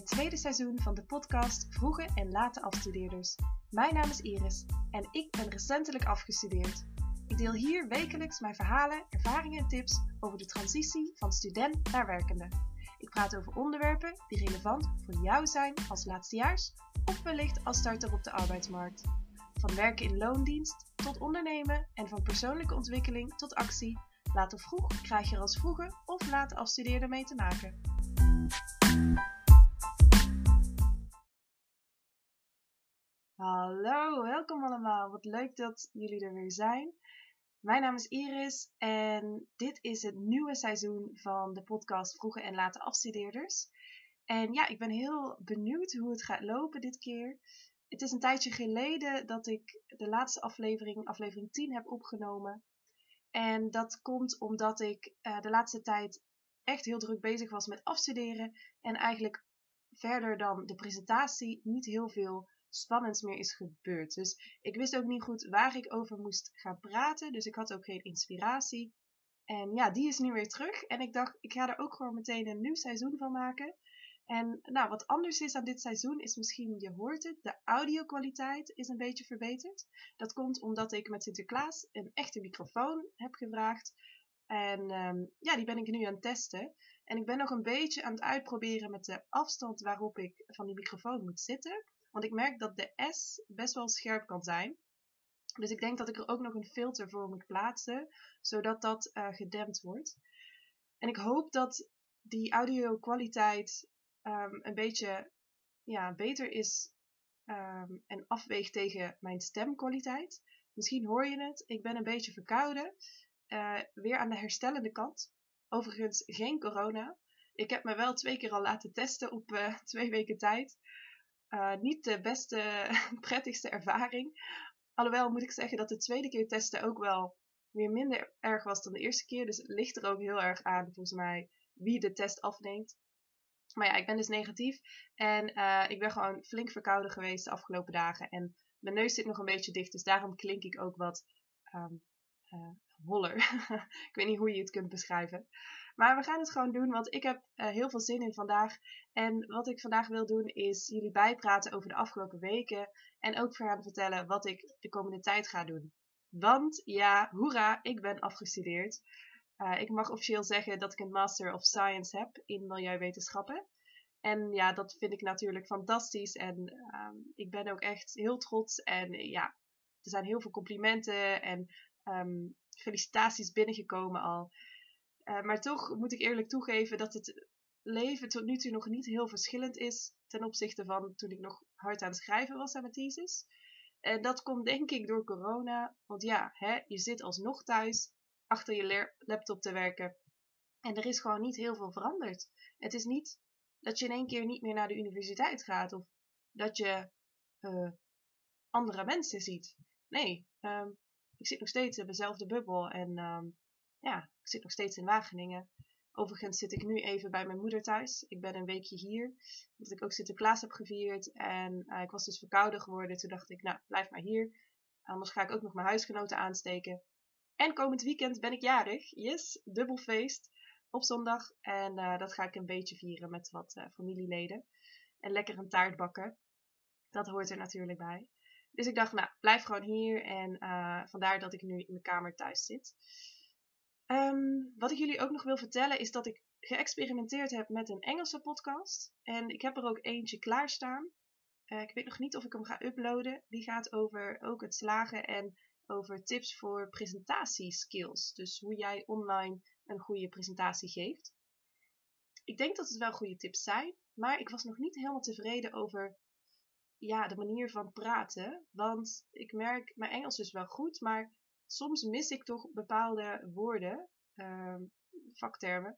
het tweede seizoen van de podcast Vroege en Late Afstudeerders. Mijn naam is Iris en ik ben recentelijk afgestudeerd. Ik deel hier wekelijks mijn verhalen, ervaringen en tips over de transitie van student naar werkende. Ik praat over onderwerpen die relevant voor jou zijn als laatstejaars of wellicht als starter op de arbeidsmarkt. Van werken in loondienst tot ondernemen en van persoonlijke ontwikkeling tot actie. Laat of vroeg krijg je er als vroege of late afstudeerder mee te maken. Hallo, welkom allemaal. Wat leuk dat jullie er weer zijn. Mijn naam is Iris en dit is het nieuwe seizoen van de podcast Vroege en Late Afstudeerders. En ja, ik ben heel benieuwd hoe het gaat lopen dit keer. Het is een tijdje geleden dat ik de laatste aflevering, aflevering 10, heb opgenomen. En dat komt omdat ik uh, de laatste tijd echt heel druk bezig was met afstuderen. En eigenlijk verder dan de presentatie niet heel veel spannends meer is gebeurd. Dus ik wist ook niet goed waar ik over moest gaan praten. Dus ik had ook geen inspiratie. En ja, die is nu weer terug. En ik dacht, ik ga er ook gewoon meteen een nieuw seizoen van maken. En nou, wat anders is aan dit seizoen is misschien, je hoort het, de audio-kwaliteit is een beetje verbeterd. Dat komt omdat ik met Sinterklaas een echte microfoon heb gevraagd. En um, ja, die ben ik nu aan het testen. En ik ben nog een beetje aan het uitproberen met de afstand waarop ik van die microfoon moet zitten. Want ik merk dat de S best wel scherp kan zijn. Dus ik denk dat ik er ook nog een filter voor moet plaatsen, zodat dat uh, gedempt wordt. En ik hoop dat die audio kwaliteit um, een beetje ja, beter is um, en afweegt tegen mijn stemkwaliteit. Misschien hoor je het, ik ben een beetje verkouden. Uh, weer aan de herstellende kant. Overigens geen corona. Ik heb me wel twee keer al laten testen op uh, twee weken tijd. Uh, niet de beste, prettigste ervaring. Alhoewel moet ik zeggen dat de tweede keer testen ook wel weer minder erg was dan de eerste keer. Dus het ligt er ook heel erg aan, volgens mij, wie de test afneemt. Maar ja, ik ben dus negatief. En uh, ik ben gewoon flink verkouden geweest de afgelopen dagen. En mijn neus zit nog een beetje dicht. Dus daarom klink ik ook wat um, uh, holler. ik weet niet hoe je het kunt beschrijven. Maar we gaan het gewoon doen, want ik heb uh, heel veel zin in vandaag. En wat ik vandaag wil doen is jullie bijpraten over de afgelopen weken. En ook gaan vertellen wat ik de komende tijd ga doen. Want ja, hoera, ik ben afgestudeerd. Uh, ik mag officieel zeggen dat ik een Master of Science heb in Milieuwetenschappen. En ja, dat vind ik natuurlijk fantastisch. En um, ik ben ook echt heel trots. En ja, er zijn heel veel complimenten en um, felicitaties binnengekomen al. Uh, maar toch moet ik eerlijk toegeven dat het leven tot nu toe nog niet heel verschillend is ten opzichte van toen ik nog hard aan het schrijven was aan mijn thesis. En dat komt denk ik door corona. Want ja, hè, je zit alsnog thuis achter je laptop te werken. En er is gewoon niet heel veel veranderd. Het is niet dat je in één keer niet meer naar de universiteit gaat of dat je uh, andere mensen ziet. Nee, um, ik zit nog steeds in dezelfde bubbel en um, ja, zit nog steeds in Wageningen. Overigens zit ik nu even bij mijn moeder thuis. Ik ben een weekje hier, omdat ik ook Sinterklaas heb gevierd. En uh, ik was dus verkouden geworden. Toen dacht ik, nou, blijf maar hier. Anders ga ik ook nog mijn huisgenoten aansteken. En komend weekend ben ik jarig. Yes, dubbel feest op zondag. En uh, dat ga ik een beetje vieren met wat uh, familieleden. En lekker een taart bakken. Dat hoort er natuurlijk bij. Dus ik dacht, nou, blijf gewoon hier. En vandaar dat ik nu in mijn kamer thuis zit. Um, wat ik jullie ook nog wil vertellen is dat ik geëxperimenteerd heb met een Engelse podcast. En ik heb er ook eentje klaarstaan. Uh, ik weet nog niet of ik hem ga uploaden. Die gaat over ook het slagen en over tips voor presentatieskills. Dus hoe jij online een goede presentatie geeft. Ik denk dat het wel goede tips zijn, maar ik was nog niet helemaal tevreden over ja, de manier van praten. Want ik merk, mijn Engels is wel goed, maar soms mis ik toch bepaalde woorden, uh, vaktermen.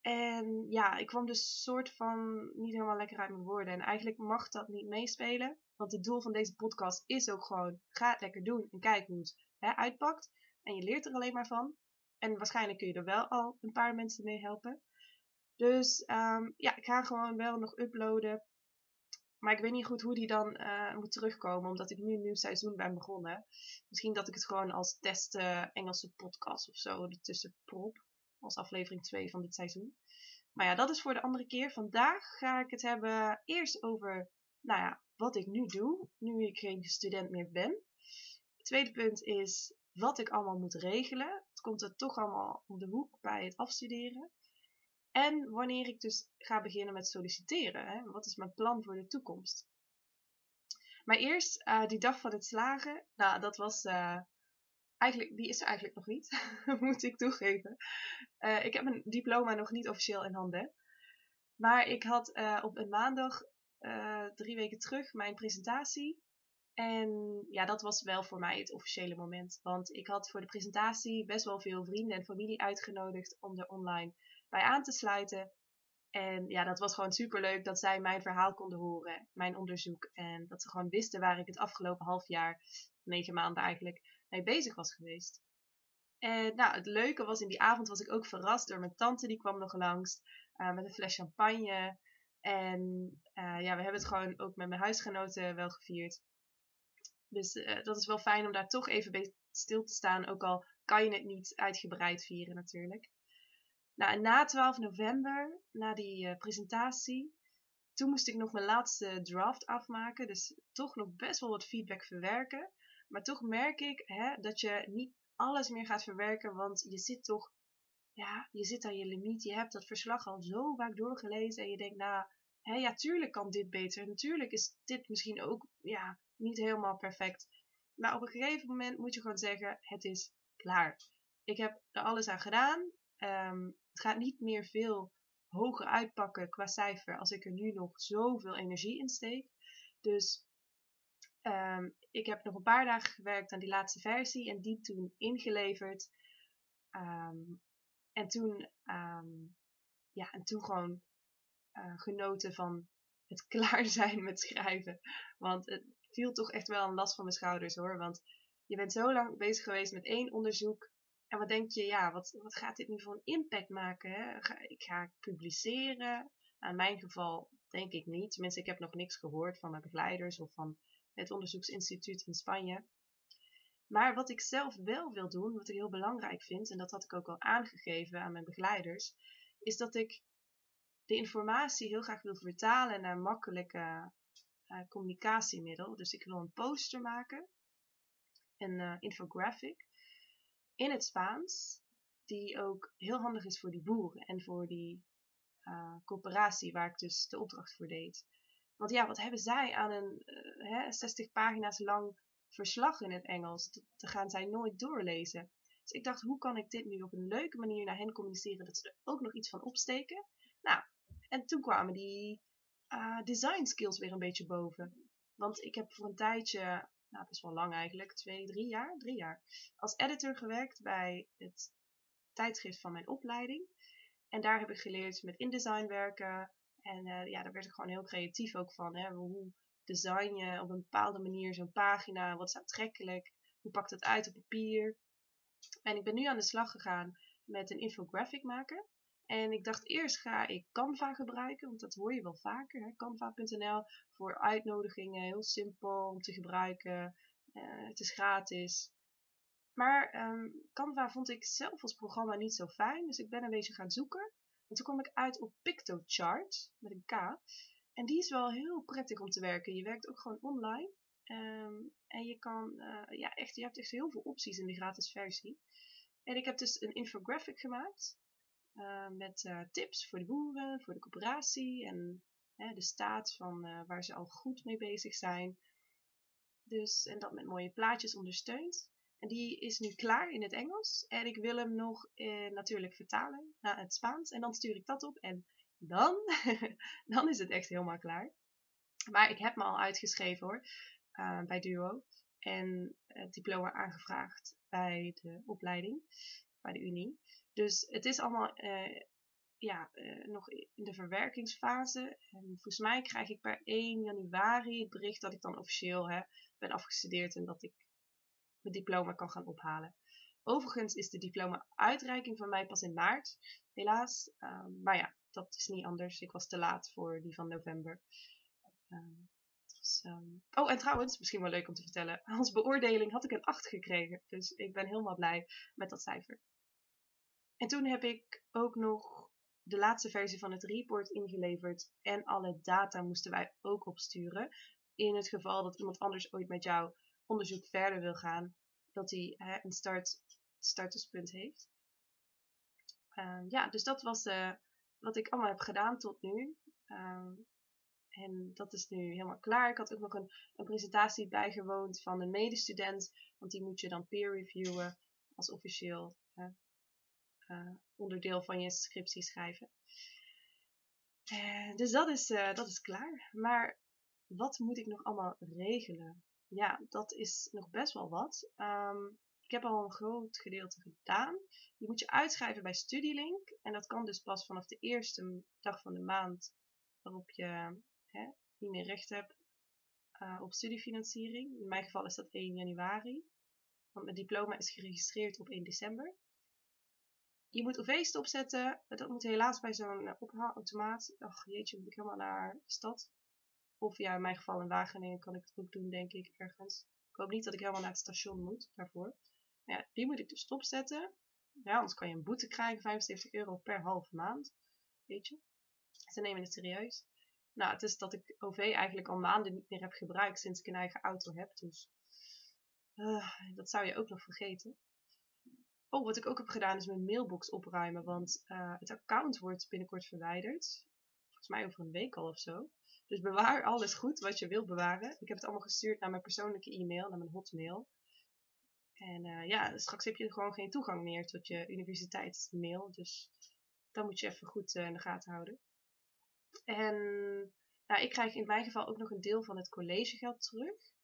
En ja, ik kwam dus soort van niet helemaal lekker uit mijn woorden. En eigenlijk mag dat niet meespelen. Want het doel van deze podcast is ook gewoon, ga het lekker doen en kijk hoe het hè, uitpakt. En je leert er alleen maar van. En waarschijnlijk kun je er wel al een paar mensen mee helpen. Dus um, ja, ik ga gewoon wel nog uploaden. Maar ik weet niet goed hoe die dan uh, moet terugkomen, omdat ik nu een nieuw seizoen ben begonnen. Misschien dat ik het gewoon als test uh, Engelse podcast of zo ertussen prop. Als aflevering 2 van dit seizoen. Maar ja, dat is voor de andere keer. Vandaag ga ik het hebben eerst over, nou ja, wat ik nu doe, nu ik geen student meer ben. Het tweede punt is wat ik allemaal moet regelen. Het komt er toch allemaal om de hoek bij het afstuderen. En wanneer ik dus ga beginnen met solliciteren. Hè? Wat is mijn plan voor de toekomst? Maar eerst, uh, die dag van het slagen. Nou, dat was uh, eigenlijk, die is er eigenlijk nog niet, moet ik toegeven. Uh, ik heb mijn diploma nog niet officieel in handen. Maar ik had op een maandag, drie weken terug, mijn presentatie. En ja, dat was wel voor mij het officiële moment. Want ik had voor de presentatie best wel veel vrienden en familie uitgenodigd om er online bij aan te sluiten. En ja, dat was gewoon super leuk dat zij mijn verhaal konden horen, mijn onderzoek. En dat ze gewoon wisten waar ik het afgelopen half jaar, negen maanden eigenlijk, mee bezig was geweest. En nou, het leuke was, in die avond was ik ook verrast door mijn tante, die kwam nog langs uh, met een fles champagne. En uh, ja, we hebben het gewoon ook met mijn huisgenoten wel gevierd. Dus uh, dat is wel fijn om daar toch even bij stil te staan, ook al kan je het niet uitgebreid vieren natuurlijk. Nou, na 12 november, na die uh, presentatie, toen moest ik nog mijn laatste draft afmaken. Dus toch nog best wel wat feedback verwerken. Maar toch merk ik hè, dat je niet alles meer gaat verwerken, want je zit toch, ja, je zit aan je limiet. Je hebt dat verslag al zo vaak doorgelezen en je denkt, nou, hè, ja, tuurlijk kan dit beter. Natuurlijk is dit misschien ook, ja, niet helemaal perfect. Maar op een gegeven moment moet je gewoon zeggen, het is klaar. Ik heb er alles aan gedaan. Um, het gaat niet meer veel hoger uitpakken qua cijfer als ik er nu nog zoveel energie in steek. Dus um, ik heb nog een paar dagen gewerkt aan die laatste versie en die toen ingeleverd. Um, en toen, ja, en toen gewoon uh, genoten van het klaar zijn met schrijven. Want het viel toch echt wel een last van mijn schouders hoor. Want je bent zo lang bezig geweest met één onderzoek. En wat denk je, ja, wat, wat gaat dit nu voor een impact maken? Ga, ik ga publiceren. Nou, in mijn geval denk ik niet. Tenminste, ik heb nog niks gehoord van mijn begeleiders of van het onderzoeksinstituut in Spanje. Maar wat ik zelf wel wil doen, wat ik heel belangrijk vind, en dat had ik ook al aangegeven aan mijn begeleiders, is dat ik de informatie heel graag wil vertalen naar makkelijke uh, communicatiemiddel. Dus ik wil een poster maken, een uh, infographic, in het Spaans, die ook heel handig is voor die boeren en voor die uh, coöperatie waar ik dus de opdracht voor deed. Want ja, wat hebben zij aan een uh, hè, 60 pagina's lang verslag in het Engels? Dat gaan zij nooit doorlezen. Dus ik dacht, hoe kan ik dit nu op een leuke manier naar hen communiceren dat ze er ook nog iets van opsteken? Nou, en toen kwamen die uh, design skills weer een beetje boven. Want ik heb voor een tijdje nou best wel lang eigenlijk, twee, drie jaar, drie jaar, als editor gewerkt bij het tijdschrift van mijn opleiding. En daar heb ik geleerd met InDesign werken. En uh, ja, daar werd ik gewoon heel creatief ook van. Hè? Hoe design je op een bepaalde manier zo'n pagina? Wat is aantrekkelijk? Hoe pakt het uit op papier? En ik ben nu aan de slag gegaan met een infographic maken. En ik dacht eerst ga ik Canva gebruiken, want dat hoor je wel vaker. Canva.nl voor uitnodigingen, heel simpel om te gebruiken. Uh, het is gratis. Maar um, Canva vond ik zelf als programma niet zo fijn, dus ik ben een beetje gaan zoeken. En toen kwam ik uit op PictoChart met een K. En die is wel heel prettig om te werken. Je werkt ook gewoon online. Um, en je kan, uh, ja, echt, je hebt echt heel veel opties in de gratis versie. En ik heb dus een infographic gemaakt. Uh, met uh, tips voor de boeren, voor de coöperatie en de staat van uh, waar ze al goed mee bezig zijn. Dus, en dat met mooie plaatjes ondersteund. En die is nu klaar in het Engels. En ik wil hem nog natuurlijk vertalen naar het Spaans. En dan stuur ik dat op. En dan, dan is het echt helemaal klaar. Maar ik heb me al uitgeschreven hoor, bij Duo. En het diploma aangevraagd bij de opleiding, bij de Unie. Dus het is allemaal uh, ja, uh, nog in de verwerkingsfase. En volgens mij krijg ik per 1 januari het bericht dat ik dan officieel hè, ben afgestudeerd en dat ik mijn diploma kan gaan ophalen. Overigens is de diploma-uitreiking van mij pas in maart, helaas. Um, maar ja, dat is niet anders. Ik was te laat voor die van november. Was, um... Oh, en trouwens, misschien wel leuk om te vertellen. Als beoordeling had ik een 8 gekregen. Dus ik ben helemaal blij met dat cijfer. En toen heb ik ook nog de laatste versie van het report ingeleverd en alle data moesten wij ook opsturen. In het geval dat iemand anders ooit met jouw onderzoek verder wil gaan, dat hij een start, starterspunt heeft. Ehm, ja, dus dat was uh, wat ik allemaal heb gedaan tot nu. Ehm, en dat is nu helemaal klaar. Ik had ook nog een, een presentatie bijgewoond van een medestudent, want die moet je dan peer reviewen als officieel uh, onderdeel van je scriptie schrijven. Uh, dus dat is, uh, dat is klaar. Maar wat moet ik nog allemaal regelen? Ja, dat is nog best wel wat. Um, ik heb al een groot gedeelte gedaan. Die moet je uitschrijven bij Studielink. En dat kan dus pas vanaf de eerste dag van de maand waarop je hè, niet meer recht hebt op studiefinanciering. In mijn geval is dat 1 januari. Want mijn diploma is geregistreerd op 1 december. Je moet UV's opzetten. Dat moet helaas bij zo'n uh, ophaalautomaat. Ach jeetje, moet ik helemaal naar de stad. Of ja, in mijn geval in Wageningen kan ik het ook doen, denk ik, ergens. Ik hoop niet dat ik helemaal naar het station moet daarvoor. Ja, die moet ik dus stopzetten. Ja, anders kan je een boete krijgen, 75 euro per halve maand. Weet je? Ze nemen het serieus. Nou, het is dat ik OV eigenlijk al maanden niet meer heb gebruikt sinds ik een eigen auto heb. Dus uh, dat zou je ook nog vergeten. Oh, wat ik ook heb gedaan is mijn mailbox opruimen, want uh, het account wordt binnenkort verwijderd. Volgens mij over een week al of zo. Dus bewaar alles goed wat je wilt bewaren. Ik heb het allemaal gestuurd naar mijn persoonlijke e-mail, naar mijn hotmail. En uh, ja, straks heb je gewoon geen toegang meer tot je universiteitsmail. Dus dat moet je even goed uh, in de gaten houden. En nou, ik krijg in mijn geval ook nog een deel van het collegegeld terug.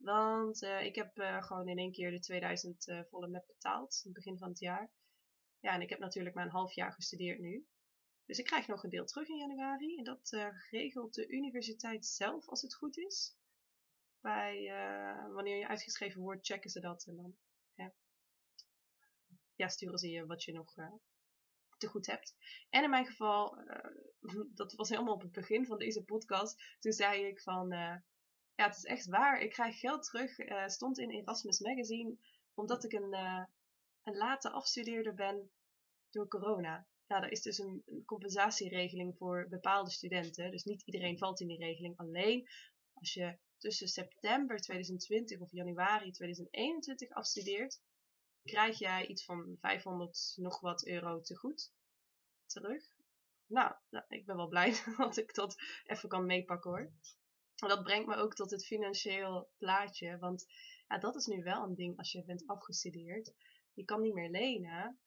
Want uh, ik heb gewoon in één keer de 2000 volle met betaald. In het begin van het jaar. Ja, en ik heb natuurlijk maar een half jaar gestudeerd nu. Dus ik krijg nog een deel terug in januari. En dat regelt de universiteit zelf als het goed is bij, wanneer je uitgeschreven wordt, checken ze dat en dan ja, sturen ze je wat je nog te goed hebt. En in mijn geval, dat was helemaal op het begin van deze podcast, toen zei ik van, ja, het is echt waar, ik krijg geld terug, stond in Erasmus Magazine, omdat ik een, een late afstudeerder ben door corona. Ja, er is dus een, een compensatieregeling voor bepaalde studenten. Dus niet iedereen valt in die regeling. Alleen als je tussen september 2020 of januari 2021 afstudeert, krijg jij iets van 500 nog wat euro te goed terug. Nou, nou, ik ben wel blij dat ik dat even kan meepakken hoor. Dat brengt me ook tot het financieel plaatje. Want ja, dat is nu wel een ding als je bent afgestudeerd. Je kan niet meer lenen.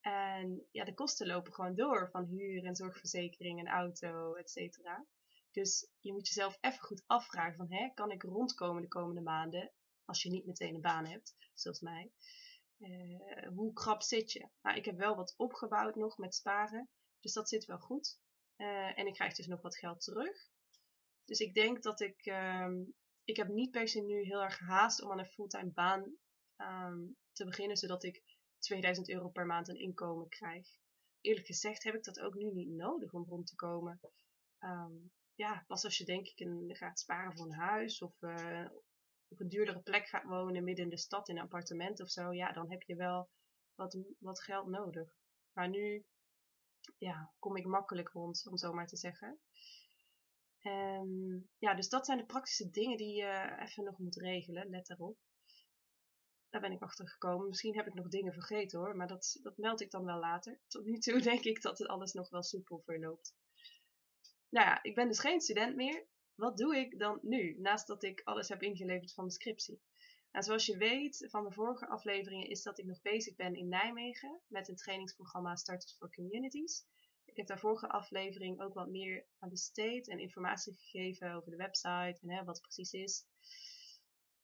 En ja, de kosten lopen gewoon door van huur en zorgverzekering en auto, et cetera. Dus je moet jezelf even goed afvragen van, hè, kan ik rondkomen de komende maanden, als je niet meteen een baan hebt, zoals mij. Uh, hoe krap zit je? Nou, ik heb wel wat opgebouwd nog met sparen, dus dat zit wel goed. Uh, en ik krijg dus nog wat geld terug. Dus ik denk dat ik, um, ik heb niet per se nu heel erg gehaast om aan een fulltime baan um, te beginnen, zodat ik 2000 euro per maand een inkomen krijg. Eerlijk gezegd heb ik dat ook nu niet nodig om rond te komen. Um, ja, pas als je denk ik een, gaat sparen voor een huis of uh, op een duurdere plek gaat wonen midden in de stad in een appartement of zo, ja, dan heb je wel wat, wat geld nodig. Maar nu, ja, kom ik makkelijk rond, om zo maar te zeggen. En ja, dus dat zijn de praktische dingen die je even nog moet regelen, let daarop. Daar ben ik achter gekomen. Misschien heb ik nog dingen vergeten hoor, maar dat, dat meld ik dan wel later. Tot nu toe denk ik dat het alles nog wel soepel verloopt nou ja, ik ben dus geen student meer. Wat doe ik dan nu, naast dat ik alles heb ingeleverd van de scriptie? Nou, zoals je weet van mijn vorige afleveringen is dat ik nog bezig ben in Nijmegen met een trainingsprogramma Starters for Communities. Ik heb daar vorige aflevering ook wat meer aan besteed en informatie gegeven over de website en hè, wat het precies is.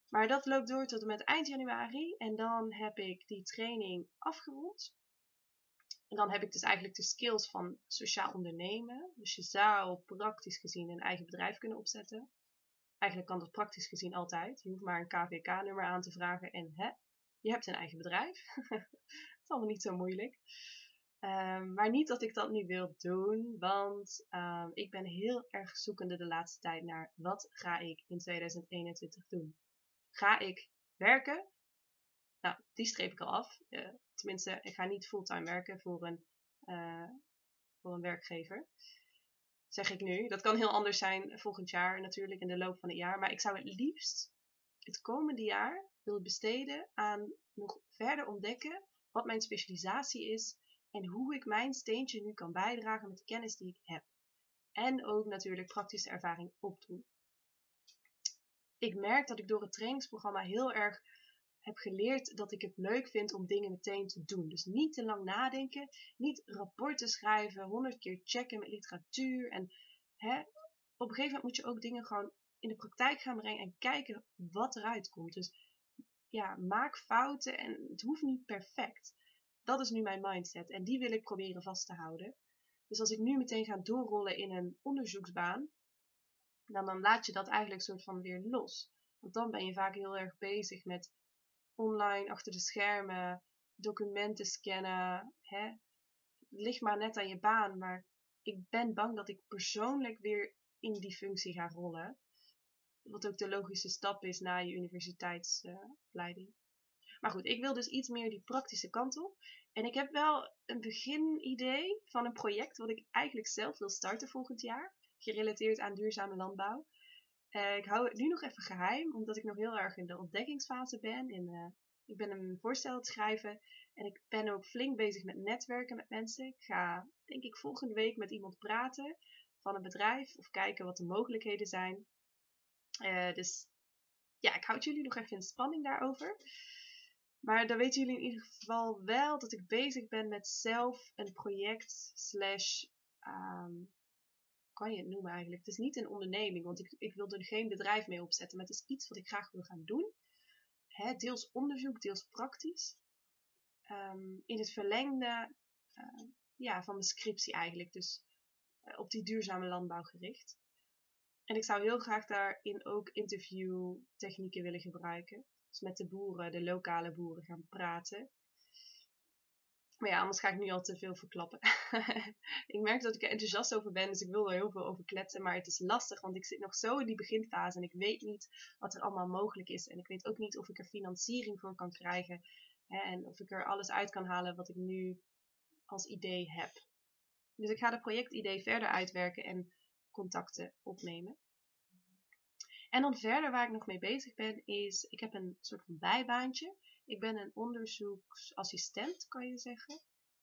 Maar dat loopt door tot en met eind januari en dan heb ik die training afgerond. En dan heb ik dus eigenlijk de skills van sociaal ondernemen. Dus je zou praktisch gezien een eigen bedrijf kunnen opzetten. Eigenlijk kan dat praktisch gezien altijd. Je hoeft maar een KVK-nummer aan te vragen en hè, je hebt een eigen bedrijf. dat is allemaal niet zo moeilijk. Um, maar niet dat ik dat nu wil doen, want um, ik ben heel erg zoekende de laatste tijd naar wat ga ik in 2021 doen. Ga ik werken? Nou, die streep ik al af. Uh, tenminste, ik ga niet fulltime werken voor een, uh, voor een werkgever. Zeg ik nu. Dat kan heel anders zijn volgend jaar natuurlijk in de loop van het jaar. Maar ik zou het liefst het komende jaar willen besteden aan nog verder ontdekken wat mijn specialisatie is en hoe ik mijn steentje nu kan bijdragen met de kennis die ik heb. En ook natuurlijk praktische ervaring opdoen. Ik merk dat ik door het trainingsprogramma heel erg heb geleerd dat ik het leuk vind om dingen meteen te doen. Dus niet te lang nadenken, niet rapporten schrijven, honderd keer checken met literatuur. En hè, op een gegeven moment moet je ook dingen gewoon in de praktijk gaan brengen en kijken wat eruit komt. Dus ja, maak fouten en het hoeft niet perfect. Dat is nu mijn mindset en die wil ik proberen vast te houden. Dus als ik nu meteen ga doorrollen in een onderzoeksbaan, dan, dan laat je dat eigenlijk soort van weer los. Want dan ben je vaak heel erg bezig met online achter de schermen, documenten scannen. Hè? Ligt maar net aan je baan, maar ik ben bang dat ik persoonlijk weer in die functie ga rollen. Wat ook de logische stap is na je universiteitsopleiding. Maar goed, ik wil dus iets meer die praktische kant op. En ik heb wel een beginidee van een project wat ik eigenlijk zelf wil starten volgend jaar. Gerelateerd aan duurzame landbouw. Uh, ik hou het nu nog even geheim, omdat ik nog heel erg in de ontdekkingsfase ben. Uh, ik ben een voorstel aan het schrijven en ik ben ook flink bezig met netwerken met mensen. Ik ga, denk ik, volgende week met iemand praten van een bedrijf of kijken wat de mogelijkheden zijn. Uh, dus ja, ik houd jullie nog even in spanning daarover. Maar dan weten jullie in ieder geval wel dat ik bezig ben met zelf een project slash um, kan je het noemen eigenlijk. Het is niet een onderneming, want ik, ik wil er geen bedrijf mee opzetten, maar het is iets wat ik graag wil gaan doen. Hè, deels onderzoek, deels praktisch. Um, in het verlengde uh, ja, van mijn scriptie eigenlijk, dus uh, op die duurzame landbouw gericht. En ik zou heel graag daarin ook interviewtechnieken willen gebruiken. Dus met de boeren, de lokale boeren gaan praten. Maar ja, anders ga ik nu al te veel verklappen. ik merk dat ik er enthousiast over ben, dus ik wil er heel veel over kletsen. Maar het is lastig, want ik zit nog zo in die beginfase en ik weet niet wat er allemaal mogelijk is. En ik weet ook niet of ik er financiering voor kan krijgen. Hè, en of ik er alles uit kan halen wat ik nu als idee heb. Dus ik ga het projectidee verder uitwerken en contacten opnemen. En dan verder waar ik nog mee bezig ben is, ik heb een soort van bijbaantje. Ik ben een onderzoeksassistent, kan je zeggen,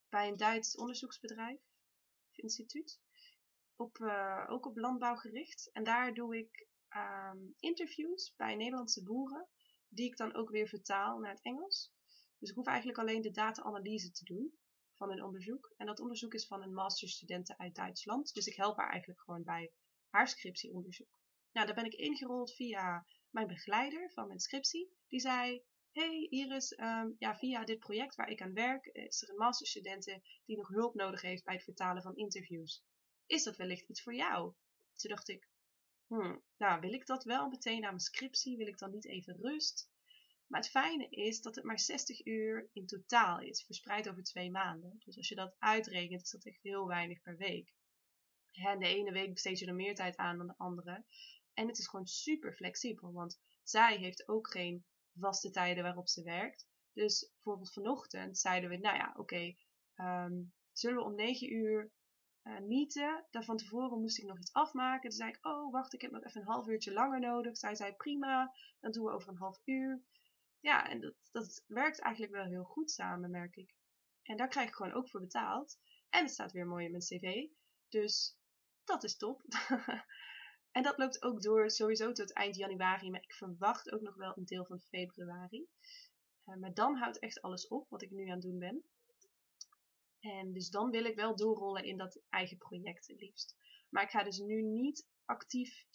bij een Duits onderzoeksbedrijf, instituut. Op, uh, ook op landbouw gericht. En daar doe ik um, interviews bij Nederlandse boeren, die ik dan ook weer vertaal naar het Engels. Dus ik hoef eigenlijk alleen de data-analyse te doen van een onderzoek. En dat onderzoek is van een masterstudente uit Duitsland. Dus ik help haar eigenlijk gewoon bij haar scriptieonderzoek. Nou, daar ben ik ingerold via mijn begeleider van mijn scriptie. Die zei, hey Iris, um, ja, via dit project waar ik aan werk, is er een masterstudente die nog hulp nodig heeft bij het vertalen van interviews. Is dat wellicht iets voor jou? Toen dacht ik, hmm, nou wil ik dat wel meteen aan mijn scriptie? Wil ik dan niet even rust? Maar het fijne is dat het maar 60 uur in totaal is, verspreid over twee maanden. Dus als je dat uitrekent, is dat echt heel weinig per week. En de ene week besteed je er meer tijd aan dan de andere. En het is gewoon super flexibel, want zij heeft ook geen vaste tijden waarop ze werkt. Dus bijvoorbeeld vanochtend zeiden we, nou ja, oké, um, zullen we om 9 uur uh, meeten? Daar van tevoren moest ik nog iets afmaken. Toen zei ik, oh wacht, ik heb nog even een half uurtje langer nodig. Zij zei, prima, dan doen we over een half uur. Ja, en dat, dat werkt eigenlijk wel heel goed samen, merk ik. En daar krijg ik gewoon ook voor betaald. En het staat weer mooi in mijn cv. Dus dat is top. En dat loopt ook door sowieso tot eind januari, maar ik verwacht ook nog wel een deel van februari. Uh, maar dan houdt echt alles op wat ik nu aan het doen ben. En dus dan wil ik wel doorrollen in dat eigen project het liefst. Maar ik ga dus nu niet actief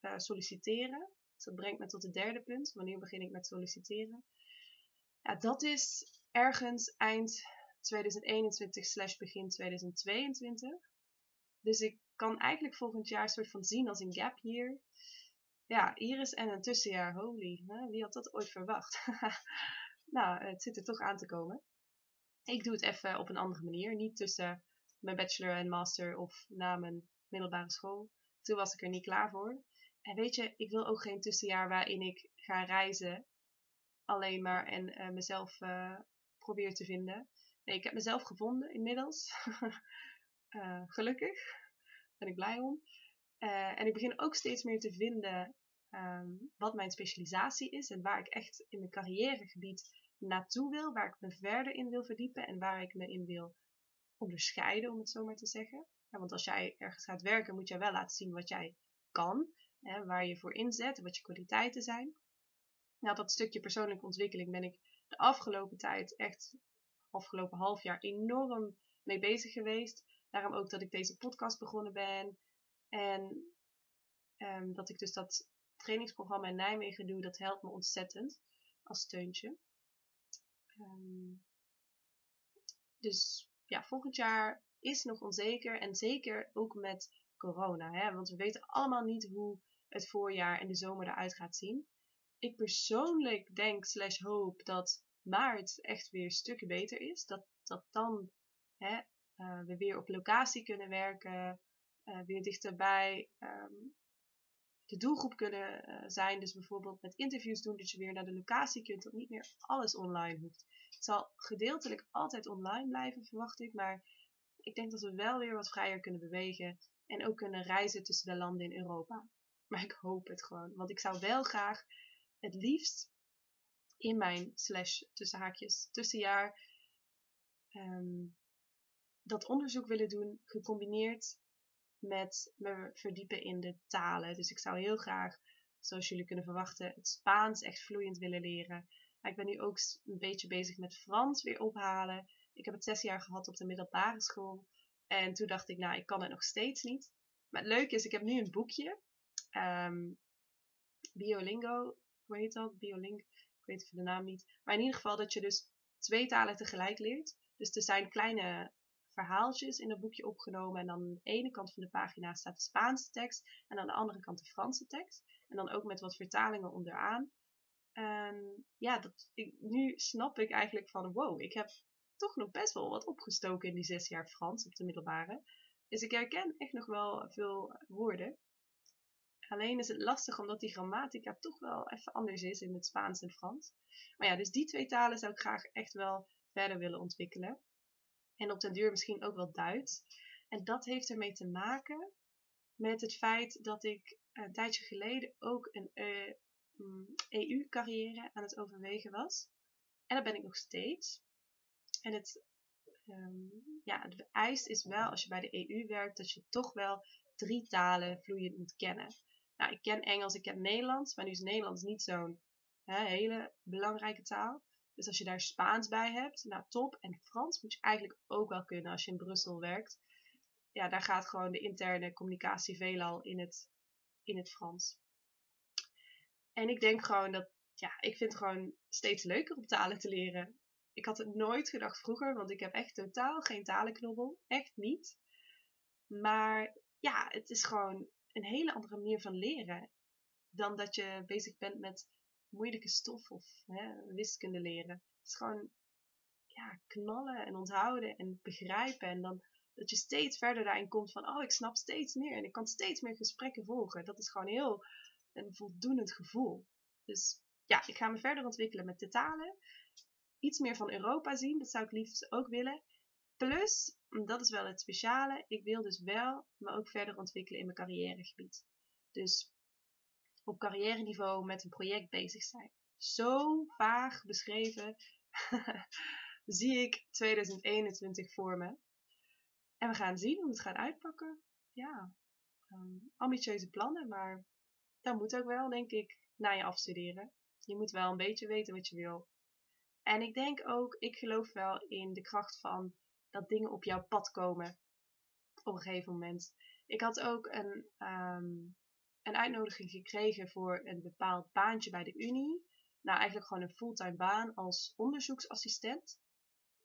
uh, solliciteren. Dus dat brengt me tot het derde punt. Wanneer begin ik met solliciteren? Ja, dat is ergens eind 2021 slash begin 2022. Dus ik kan eigenlijk volgend jaar soort van zien als een gap year. Ja, Iris en een tussenjaar, holy, wie had dat ooit verwacht? nou, het zit er toch aan te komen. Ik doe het even op een andere manier, niet tussen mijn bachelor en master of na mijn middelbare school. Toen was ik er niet klaar voor. En weet je, ik wil ook geen tussenjaar waarin ik ga reizen alleen maar en uh, mezelf uh, probeer te vinden. Nee, ik heb mezelf gevonden inmiddels. Uh, gelukkig. Ben ik blij om. Uh, en ik begin ook steeds meer te vinden um, wat mijn specialisatie is en waar ik echt in mijn carrièregebied naartoe wil, waar ik me verder in wil verdiepen en waar ik me in wil onderscheiden, om het zo maar te zeggen. Ja, want als jij ergens gaat werken, moet jij wel laten zien wat jij kan, hè, waar je voor inzet, wat je kwaliteiten zijn. Nou, dat stukje persoonlijke ontwikkeling ben ik de afgelopen tijd, echt afgelopen half jaar, enorm mee bezig geweest. Daarom ook dat ik deze podcast begonnen ben. En um, dat ik dus dat trainingsprogramma in Nijmegen doe, dat helpt me ontzettend als steuntje. Um, dus ja, volgend jaar is nog onzeker en zeker ook met corona. Hè? Want we weten allemaal niet hoe het voorjaar en de zomer eruit gaat zien. Ik persoonlijk denk slash hoop dat maart echt weer stukken beter is. Dat, dat dan hè, uh, we weer op locatie kunnen werken, uh, weer dichterbij um, de doelgroep kunnen uh, zijn. Dus bijvoorbeeld met interviews doen, dat je weer naar de locatie kunt, dat niet meer alles online hoeft. Het zal gedeeltelijk altijd online blijven, verwacht ik, maar ik denk dat we wel weer wat vrijer kunnen bewegen en ook kunnen reizen tussen de landen in Europa. Maar ik hoop het gewoon, want ik zou wel graag het liefst in mijn slash tussen haakjes tussenjaar um, dat onderzoek willen doen, gecombineerd met me verdiepen in de talen. Dus ik zou heel graag, zoals jullie kunnen verwachten, het Spaans echt vloeiend willen leren. Maar ik ben nu ook een beetje bezig met Frans weer ophalen. Ik heb het zes jaar gehad op de middelbare school. En toen dacht ik, nou, ik kan het nog steeds niet. Maar het leuke is, ik heb nu een boekje. Um, Biolingo, hoe heet dat? Bioling, ik weet even de naam niet. Maar in ieder geval dat je dus twee talen tegelijk leert. Dus er zijn kleine verhaaltjes in het boekje opgenomen. En dan aan de ene kant van de pagina staat de Spaanse tekst. En aan de andere kant de Franse tekst. En dan ook met wat vertalingen onderaan. En ja, dat, ik, nu snap ik eigenlijk van wow, ik heb toch nog best wel wat opgestoken in die zes jaar Frans op de middelbare. Dus ik herken echt nog wel veel woorden. Alleen is het lastig omdat die grammatica toch wel even anders is in het Spaans en Frans. Maar ja, dus die twee talen zou ik graag echt wel verder willen ontwikkelen. En op den duur misschien ook wel Duits. En dat heeft ermee te maken met het feit dat ik een tijdje geleden ook een EU-carrière mm, e aan het overwegen was. En dat ben ik nog steeds. En het, um, ja, het vereist is wel, als je bij de EU werkt, dat je toch wel drie talen vloeiend moet kennen. Nou, ik ken Engels, ik ken Nederlands, maar nu is Nederlands niet zo'n hele belangrijke taal. Dus als je daar Spaans bij hebt, nou top. En Frans moet je eigenlijk ook wel kunnen als je in Brussel werkt. Ja, daar gaat gewoon de interne communicatie veelal in het, in het Frans. En ik denk gewoon dat, ja, ik vind het gewoon steeds leuker om talen te leren. Ik had het nooit gedacht vroeger, want ik heb echt totaal geen talenknobbel. Echt niet. Maar ja, het is gewoon een hele andere manier van leren. Dan dat je bezig bent met moeilijke stof of hè, wiskunde leren. Het is gewoon ja, knallen en onthouden en begrijpen. En dan dat je steeds verder daarin komt van, oh, ik snap steeds meer en ik kan steeds meer gesprekken volgen. Dat is gewoon heel een voldoenend gevoel. Dus ja, ik ga me verder ontwikkelen met de talen. Iets meer van Europa zien, dat zou ik liefst ook willen. Plus, dat is wel het speciale, ik wil dus wel me ook verder ontwikkelen in mijn carrièregebied. Dus op carrière niveau met een project bezig zijn. Zo vaag beschreven zie ik 2021 voor me. En we gaan zien hoe het gaat uitpakken. Ja, um, ambitieuze plannen, maar dat moet ook wel, denk ik, na je afstuderen. Je moet wel een beetje weten wat je wil. En ik denk ook, ik geloof wel in de kracht van dat dingen op jouw pad komen op een gegeven moment. Ik had ook een, um, een uitnodiging gekregen voor een bepaald baantje bij de Unie. Nou, eigenlijk gewoon een fulltime baan als onderzoeksassistent.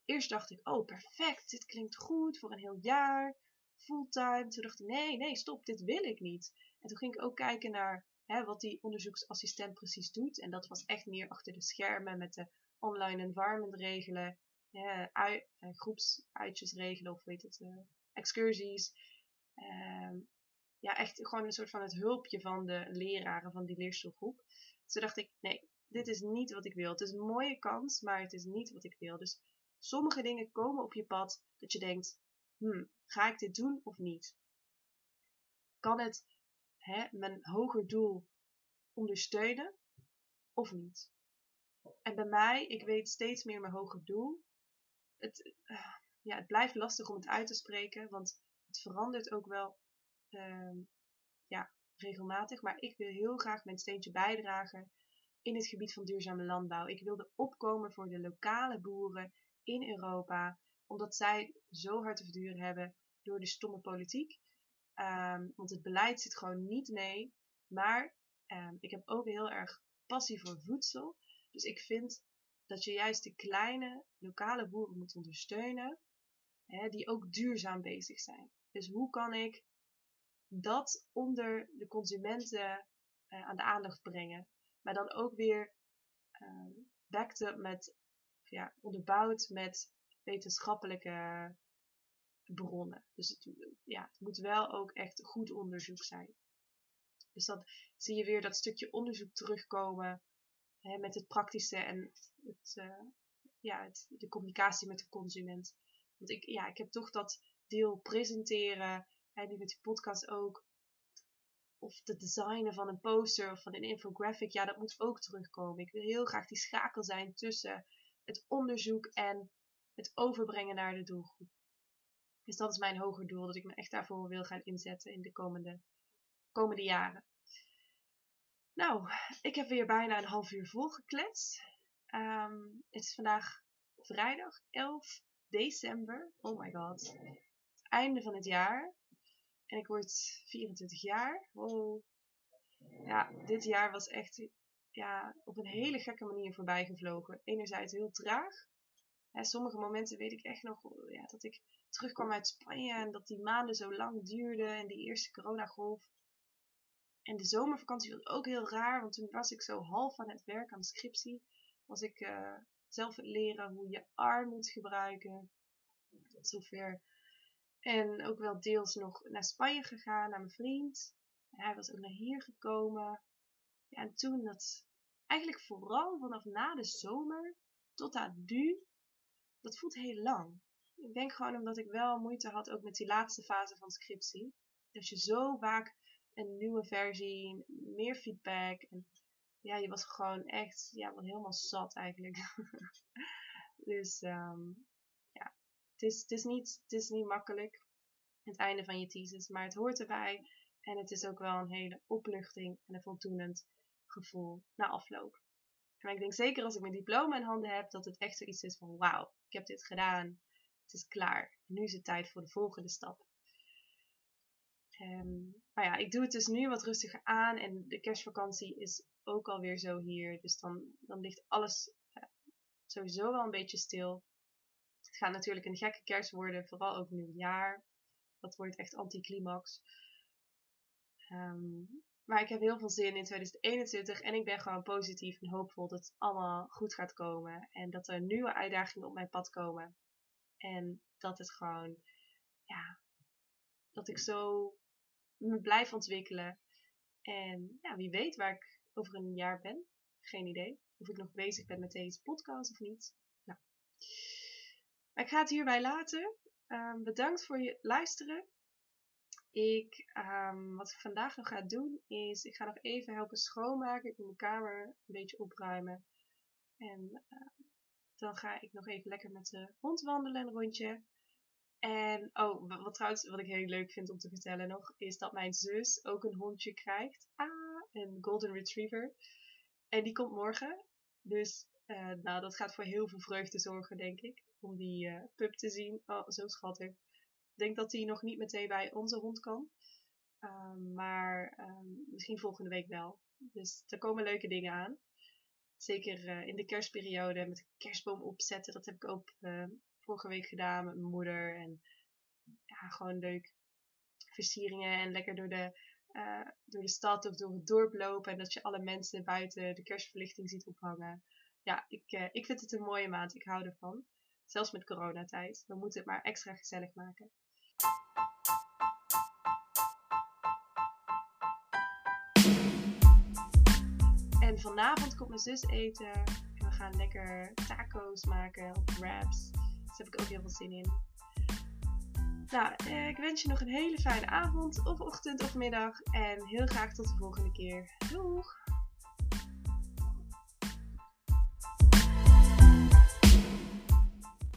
Eerst dacht ik, oh perfect, dit klinkt goed voor een heel jaar, fulltime. Toen dacht ik, nee, nee, stop, dit wil ik niet. En toen ging ik ook kijken naar hè, wat die onderzoeksassistent precies doet. En dat was echt meer achter de schermen met de online environment regelen, uh, groepsuitjes regelen of weet het, uh, excursies. Uh, ja, echt gewoon een soort van het hulpje van de leraren van die leerstoelgroep. Dus toen dacht ik, nee, dit is niet wat ik wil. Het is een mooie kans, maar het is niet wat ik wil. Dus sommige dingen komen op je pad dat je denkt, hmm, ga ik dit doen of niet? Kan het hè, mijn hoger doel ondersteunen of niet? En bij mij, ik weet steeds meer mijn hoger doel. Het, uh, ja, het blijft lastig om het uit te spreken, want het verandert ook wel uh, ja, regelmatig. Maar ik wil heel graag mijn steentje bijdragen in het gebied van duurzame landbouw. Ik wilde opkomen voor de lokale boeren in Europa, omdat zij zo hard te verduren hebben door de stomme politiek. Um, want het beleid zit gewoon niet mee. Maar um, ik heb ook heel erg passie voor voedsel. Dus ik vind dat je juist de kleine lokale boeren moet ondersteunen, hè, die ook duurzaam bezig zijn. Dus hoe kan ik dat onder de consumenten uh, aan de aandacht brengen? Maar dan ook weer uh, backed up met, ja, onderbouwd met wetenschappelijke bronnen. Dus het, ja, het moet wel ook echt goed onderzoek zijn. Dus dan zie je weer dat stukje onderzoek terugkomen hè, met het praktische en het, uh, ja, het, de communicatie met de consument. Want ik, ja, ik heb toch dat deel presenteren, en nu met die podcast ook, of het designen van een poster of van een infographic, ja, dat moet ook terugkomen. Ik wil heel graag die schakel zijn tussen het onderzoek en het overbrengen naar de doelgroep. Dus dat is mijn hoger doel, dat ik me echt daarvoor wil gaan inzetten in de komende, komende jaren. Nou, ik heb weer bijna een half uur volgekletst. Um, het is vandaag vrijdag 11 december. Oh my god. Het einde van het jaar. En ik word 24 jaar. Ja, dit jaar was echt ja, op een hele gekke manier voorbij gevlogen. Enerzijds heel traag. Ja, sommige momenten weet ik echt nog ja, dat ik terugkwam uit Spanje en dat die maanden zo lang duurden en die eerste coronagolf. En de zomervakantie was ook heel raar, want toen was ik zo half aan het werk aan de scriptie. Was ik uh, zelf leren hoe je arm moet gebruiken. Zover. En ook wel deels nog naar Spanje gegaan, naar mijn vriend. En hij was ook naar hier gekomen. Ja, en toen dat, eigenlijk vooral vanaf na de zomer tot aan nu, dat voelt heel lang. Ik denk gewoon omdat ik wel moeite had ook met die laatste fase van scriptie. Dat je zo vaak een nieuwe versie, meer feedback. En ja, je was gewoon echt, ja, helemaal zat eigenlijk. dus um, het is, het, is niet, het is niet makkelijk, het einde van je thesis, maar het hoort erbij. En het is ook wel een hele opluchting en een voldoenend gevoel na afloop. Maar ik denk zeker als ik mijn diploma in handen heb, dat het echt zoiets is van wauw, ik heb dit gedaan. Het is klaar. Nu is het tijd voor de volgende stap. Um, maar ja, ik doe het dus nu wat rustiger aan en de kerstvakantie is ook alweer zo hier. Dus dan, dan ligt alles uh, sowieso wel een beetje stil. Het gaat natuurlijk een gekke kerst worden, vooral ook nieuwjaar. Dat wordt echt anticlimax. Um, maar ik heb heel veel zin in 2021 en ik ben gewoon positief en hoopvol dat het allemaal goed gaat komen. En dat er nieuwe uitdagingen op mijn pad komen. En dat het gewoon, ja, dat ik zo me blijf ontwikkelen. En ja, wie weet waar ik over een jaar ben. Geen idee. Of ik nog bezig ben met deze podcast of niet. Nou. Ik ga het hierbij laten. Um, bedankt voor je luisteren. Ik, um, wat ik vandaag nog ga doen is, ik ga nog even helpen schoonmaken. Ik moet mijn kamer een beetje opruimen. En uh, dan ga ik nog even lekker met de hond wandelen een rondje. En, oh, wat trouwens, wat ik heel leuk vind om te vertellen nog, is dat mijn zus ook een hondje krijgt. Ah, een Golden Retriever. En die komt morgen. Dus, uh, nou, dat gaat voor heel veel vreugde zorgen, denk ik. Om die uh, pup te zien. Oh, zo schattig. Ik denk dat die nog niet meteen bij onze hond kan. Um, maar um, misschien volgende week wel. Dus er komen leuke dingen aan. Zeker uh, in de kerstperiode met kerstboom opzetten. Dat heb ik ook vorige week gedaan met mijn moeder. En ja, gewoon leuk versieringen en lekker door de, door de stad of door het dorp lopen. En dat je alle mensen buiten de kerstverlichting ziet ophangen. Ja, ik, ik vind het een mooie maand. Ik hou ervan. Zelfs met coronatijd. We moeten het maar extra gezellig maken. En vanavond komt mijn zus eten. En we gaan lekker taco's maken of wraps. Daar heb ik ook heel veel zin in. Nou, eh, ik wens je nog een hele fijne avond, of ochtend of middag. En heel graag tot de volgende keer. Doeg!